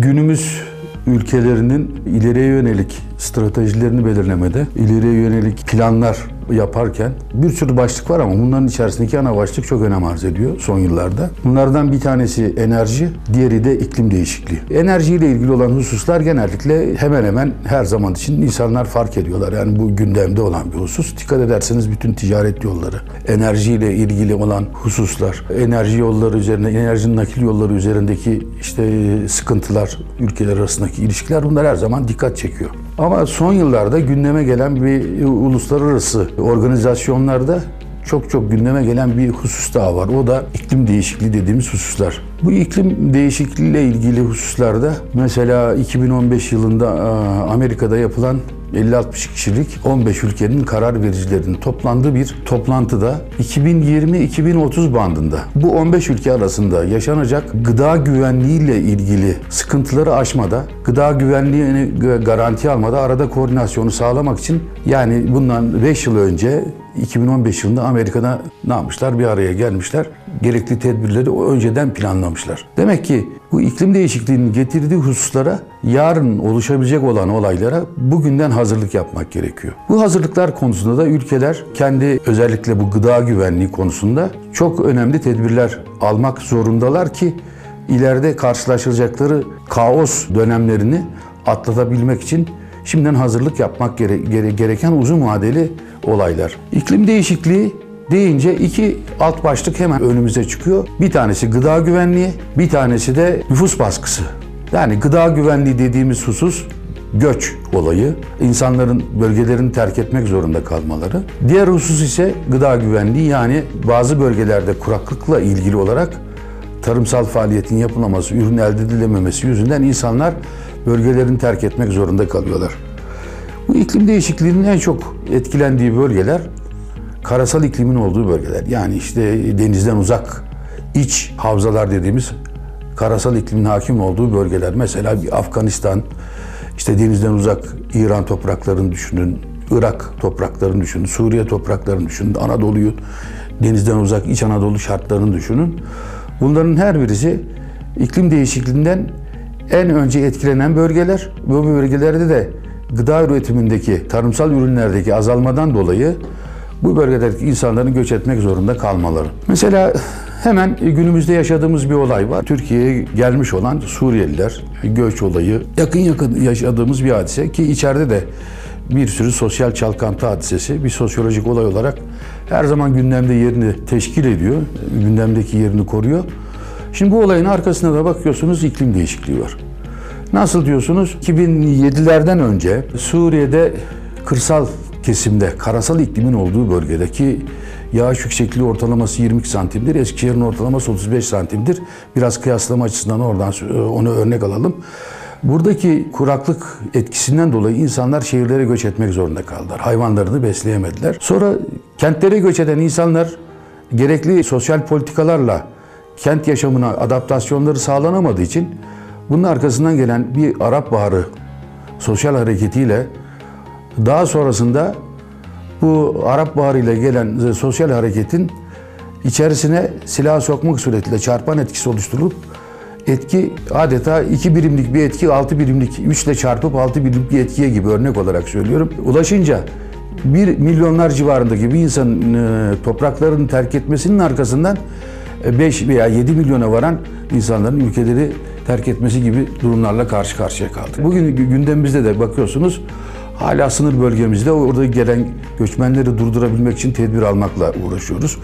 günümüz ülkelerinin ileriye yönelik stratejilerini belirlemede, ileriye yönelik planlar yaparken bir sürü başlık var ama bunların içerisindeki ana başlık çok önem arz ediyor son yıllarda. Bunlardan bir tanesi enerji, diğeri de iklim değişikliği. Enerjiyle ilgili olan hususlar genellikle hemen hemen her zaman için insanlar fark ediyorlar. Yani bu gündemde olan bir husus. Dikkat ederseniz bütün ticaret yolları, enerjiyle ilgili olan hususlar, enerji yolları üzerine, enerji nakil yolları üzerindeki işte sıkıntılar, ülkeler arasındaki ilişkiler bunlar her zaman dikkat çekiyor. Ama son yıllarda gündeme gelen bir uluslararası organizasyonlarda çok çok gündeme gelen bir husus daha var. O da iklim değişikliği dediğimiz hususlar. Bu iklim değişikliğiyle ilgili hususlarda mesela 2015 yılında Amerika'da yapılan 50-60 kişilik 15 ülkenin karar vericilerinin toplandığı bir toplantıda 2020-2030 bandında bu 15 ülke arasında yaşanacak gıda güvenliği ile ilgili sıkıntıları aşmada, gıda güvenliğini garanti almada arada koordinasyonu sağlamak için yani bundan 5 yıl önce 2015 yılında Amerika'da ne yapmışlar? Bir araya gelmişler. Gerekli tedbirleri önceden planlamışlar. Demek ki bu iklim değişikliğinin getirdiği hususlara yarın oluşabilecek olan olaylara bugünden hazırlık yapmak gerekiyor. Bu hazırlıklar konusunda da ülkeler kendi özellikle bu gıda güvenliği konusunda çok önemli tedbirler almak zorundalar ki ileride karşılaşacakları kaos dönemlerini atlatabilmek için şimdiden hazırlık yapmak gere gere gereken uzun vadeli olaylar. İklim değişikliği deyince iki alt başlık hemen önümüze çıkıyor. Bir tanesi gıda güvenliği, bir tanesi de nüfus baskısı. Yani gıda güvenliği dediğimiz husus göç olayı, insanların bölgelerini terk etmek zorunda kalmaları. Diğer husus ise gıda güvenliği yani bazı bölgelerde kuraklıkla ilgili olarak tarımsal faaliyetin yapılamaması, ürün elde edilememesi yüzünden insanlar bölgelerini terk etmek zorunda kalıyorlar. Bu iklim değişikliğinin en çok etkilendiği bölgeler karasal iklimin olduğu bölgeler. Yani işte denizden uzak iç havzalar dediğimiz karasal iklimin hakim olduğu bölgeler. Mesela bir Afganistan, işte denizden uzak İran topraklarını düşünün, Irak topraklarını düşünün, Suriye topraklarını düşünün, Anadolu'yu denizden uzak İç Anadolu şartlarını düşünün. Bunların her birisi iklim değişikliğinden en önce etkilenen bölgeler. Bu bölgelerde de gıda üretimindeki, tarımsal ürünlerdeki azalmadan dolayı bu bölgedeki insanların göç etmek zorunda kalmaları. Mesela hemen günümüzde yaşadığımız bir olay var. Türkiye'ye gelmiş olan Suriyeliler göç olayı yakın yakın yaşadığımız bir hadise ki içeride de bir sürü sosyal çalkantı hadisesi bir sosyolojik olay olarak her zaman gündemde yerini teşkil ediyor. Gündemdeki yerini koruyor. Şimdi bu olayın arkasında da bakıyorsunuz iklim değişikliği var. Nasıl diyorsunuz? 2007'lerden önce Suriye'de kırsal kesimde, karasal iklimin olduğu bölgedeki yağış yüksekliği ortalaması 22 santimdir. Eskişehir'in ortalaması 35 santimdir. Biraz kıyaslama açısından oradan onu örnek alalım. Buradaki kuraklık etkisinden dolayı insanlar şehirlere göç etmek zorunda kaldılar. Hayvanlarını besleyemediler. Sonra kentlere göç eden insanlar gerekli sosyal politikalarla kent yaşamına adaptasyonları sağlanamadığı için bunun arkasından gelen bir Arap Baharı sosyal hareketiyle daha sonrasında bu Arap Baharı ile gelen sosyal hareketin içerisine silah sokmak suretiyle çarpan etkisi oluşturulup etki adeta iki birimlik bir etki altı birimlik üçle çarpıp altı birimlik bir etkiye gibi örnek olarak söylüyorum. Ulaşınca bir milyonlar civarındaki bir insanın e, topraklarını terk etmesinin arkasından 5 veya 7 milyona varan insanların ülkeleri terk etmesi gibi durumlarla karşı karşıya kaldık. Bugün gündemimizde de bakıyorsunuz hala sınır bölgemizde orada gelen göçmenleri durdurabilmek için tedbir almakla uğraşıyoruz.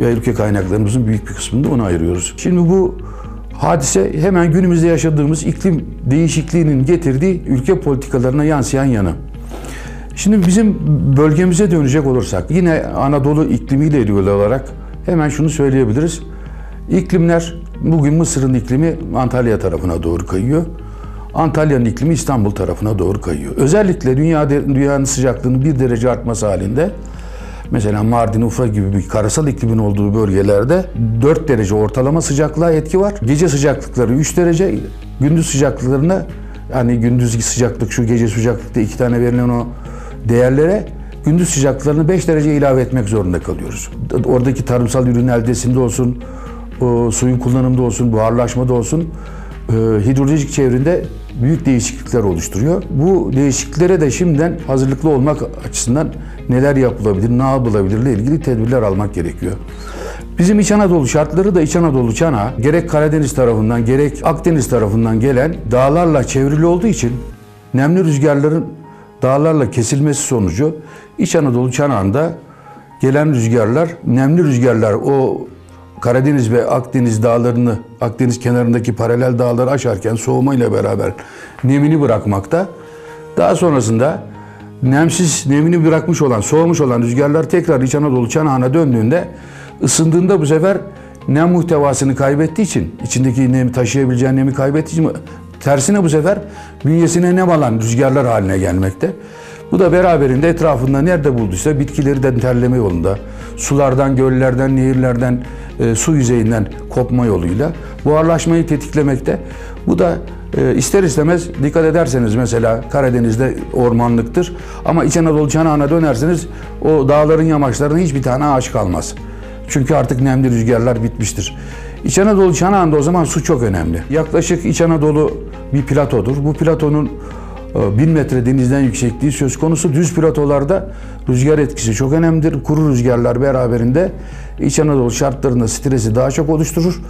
Ve ülke kaynaklarımızın büyük bir kısmını da ona ayırıyoruz. Şimdi bu hadise hemen günümüzde yaşadığımız iklim değişikliğinin getirdiği ülke politikalarına yansıyan yanı. Şimdi bizim bölgemize dönecek olursak yine Anadolu iklimiyle ilgili olarak hemen şunu söyleyebiliriz. İklimler bugün Mısır'ın iklimi Antalya tarafına doğru kayıyor. Antalya'nın iklimi İstanbul tarafına doğru kayıyor. Özellikle dünya dünyanın sıcaklığının bir derece artması halinde mesela Mardin, Ufra gibi bir karasal iklimin olduğu bölgelerde 4 derece ortalama sıcaklığa etki var. Gece sıcaklıkları 3 derece, gündüz sıcaklıklarına yani gündüz sıcaklık şu gece sıcaklıkta iki tane verilen o değerlere gündüz sıcaklıklarını 5 derece ilave etmek zorunda kalıyoruz. Oradaki tarımsal ürün eldesinde olsun, o suyun kullanımda olsun, buharlaşmada olsun e, hidrolojik çevrinde büyük değişiklikler oluşturuyor. Bu değişikliklere de şimdiden hazırlıklı olmak açısından neler yapılabilir, ne yapılabilirle ilgili tedbirler almak gerekiyor. Bizim İç Anadolu şartları da İç Anadolu çanağı gerek Karadeniz tarafından gerek Akdeniz tarafından gelen dağlarla çevrili olduğu için nemli rüzgarların dağlarla kesilmesi sonucu İç Anadolu çanağında gelen rüzgarlar, nemli rüzgarlar o Karadeniz ve Akdeniz dağlarını, Akdeniz kenarındaki paralel dağları aşarken soğumayla beraber nemini bırakmakta. Daha sonrasında nemsiz, nemini bırakmış olan, soğumuş olan rüzgarlar tekrar İç Anadolu çanağına döndüğünde ısındığında bu sefer nem muhtevasını kaybettiği için, içindeki nemi taşıyabileceği nemi kaybettiği için tersine bu sefer bünyesine nem alan rüzgarlar haline gelmekte. Bu da beraberinde etrafında nerede bulduysa bitkileri de terleme yolunda, sulardan, göllerden, nehirlerden, e, su yüzeyinden kopma yoluyla buharlaşmayı tetiklemekte. Bu da e, ister istemez dikkat ederseniz mesela Karadeniz'de ormanlıktır ama İç Anadolu çanağına dönerseniz o dağların yamaçlarında hiçbir tane ağaç kalmaz. Çünkü artık nemli rüzgarlar bitmiştir. İç Anadolu çanağında o zaman su çok önemli. Yaklaşık İç Anadolu bir platodur. Bu platonun 1000 metre denizden yüksekliği söz konusu. Düz platolarda rüzgar etkisi çok önemlidir. Kuru rüzgarlar beraberinde İç Anadolu şartlarında stresi daha çok oluşturur.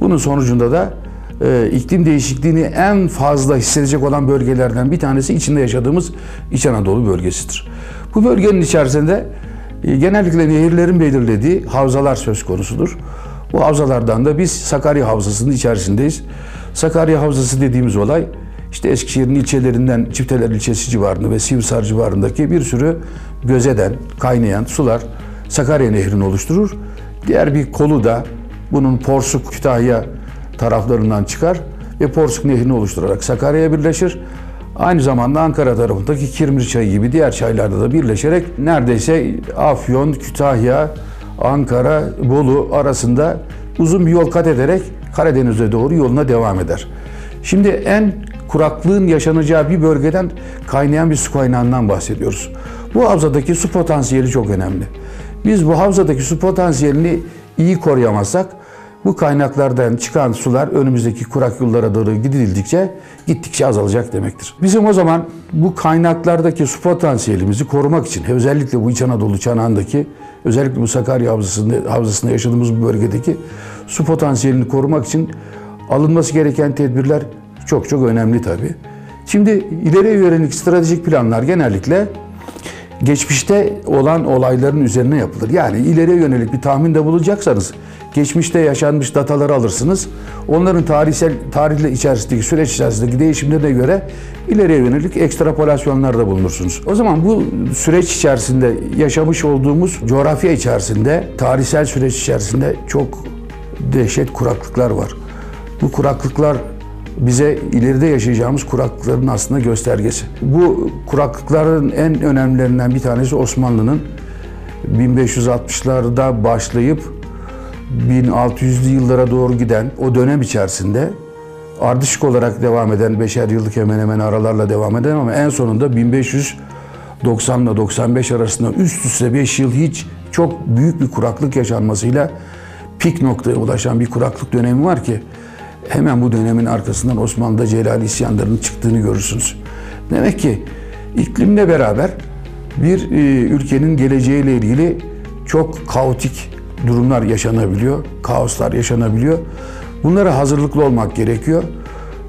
Bunun sonucunda da e, iklim değişikliğini en fazla hissedecek olan bölgelerden bir tanesi içinde yaşadığımız İç Anadolu bölgesidir. Bu bölgenin içerisinde e, genellikle nehirlerin belirlediği havzalar söz konusudur. Bu havzalardan da biz Sakarya Havzası'nın içerisindeyiz. Sakarya Havzası dediğimiz olay işte Eskişehir'in ilçelerinden Çifteler ilçesi civarında ve Sivrisar civarındaki bir sürü gözeden kaynayan sular Sakarya Nehri'ni oluşturur. Diğer bir kolu da bunun Porsuk Kütahya taraflarından çıkar ve Porsuk Nehri'ni oluşturarak Sakarya'ya birleşir. Aynı zamanda Ankara tarafındaki Kirmir Çayı gibi diğer çaylarda da birleşerek neredeyse Afyon, Kütahya, Ankara, Bolu arasında uzun bir yol kat ederek Karadeniz'e doğru yoluna devam eder. Şimdi en kuraklığın yaşanacağı bir bölgeden kaynayan bir su kaynağından bahsediyoruz. Bu havzadaki su potansiyeli çok önemli. Biz bu havzadaki su potansiyelini iyi koruyamazsak bu kaynaklardan çıkan sular önümüzdeki kurak yıllara doğru gidildikçe gittikçe azalacak demektir. Bizim o zaman bu kaynaklardaki su potansiyelimizi korumak için özellikle bu İç Anadolu çanağındaki özellikle bu Sakarya havzasında, havzasında yaşadığımız bu bölgedeki su potansiyelini korumak için alınması gereken tedbirler çok çok önemli tabii. Şimdi ileriye yönelik stratejik planlar genellikle geçmişte olan olayların üzerine yapılır. Yani ileriye yönelik bir tahminde bulunacaksanız geçmişte yaşanmış dataları alırsınız. Onların tarihsel tarihle içerisindeki süreç içerisindeki değişimlerine göre ileriye yönelik ekstrapolasyonlarda bulunursunuz. O zaman bu süreç içerisinde yaşamış olduğumuz coğrafya içerisinde, tarihsel süreç içerisinde çok dehşet kuraklıklar var. Bu kuraklıklar bize ileride yaşayacağımız kuraklıkların aslında göstergesi. Bu kuraklıkların en önemlilerinden bir tanesi Osmanlı'nın 1560'larda başlayıp 1600'lü yıllara doğru giden o dönem içerisinde ardışık olarak devam eden, beşer yıllık hemen hemen aralarla devam eden ama en sonunda 1590 ile 95 arasında üst üste 5 yıl hiç çok büyük bir kuraklık yaşanmasıyla pik noktaya ulaşan bir kuraklık dönemi var ki hemen bu dönemin arkasından Osmanlı'da Celali isyanlarının çıktığını görürsünüz. Demek ki iklimle beraber bir e, ülkenin geleceğiyle ilgili çok kaotik durumlar yaşanabiliyor, kaoslar yaşanabiliyor. Bunlara hazırlıklı olmak gerekiyor.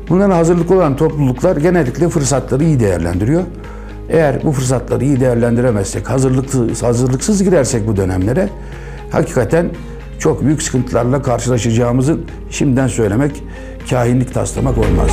Bunlara hazırlıklı olan topluluklar genellikle fırsatları iyi değerlendiriyor. Eğer bu fırsatları iyi değerlendiremezsek, hazırlıksız, hazırlıksız girersek bu dönemlere hakikaten çok büyük sıkıntılarla karşılaşacağımızı şimdiden söylemek kahinlik taslamak olmaz.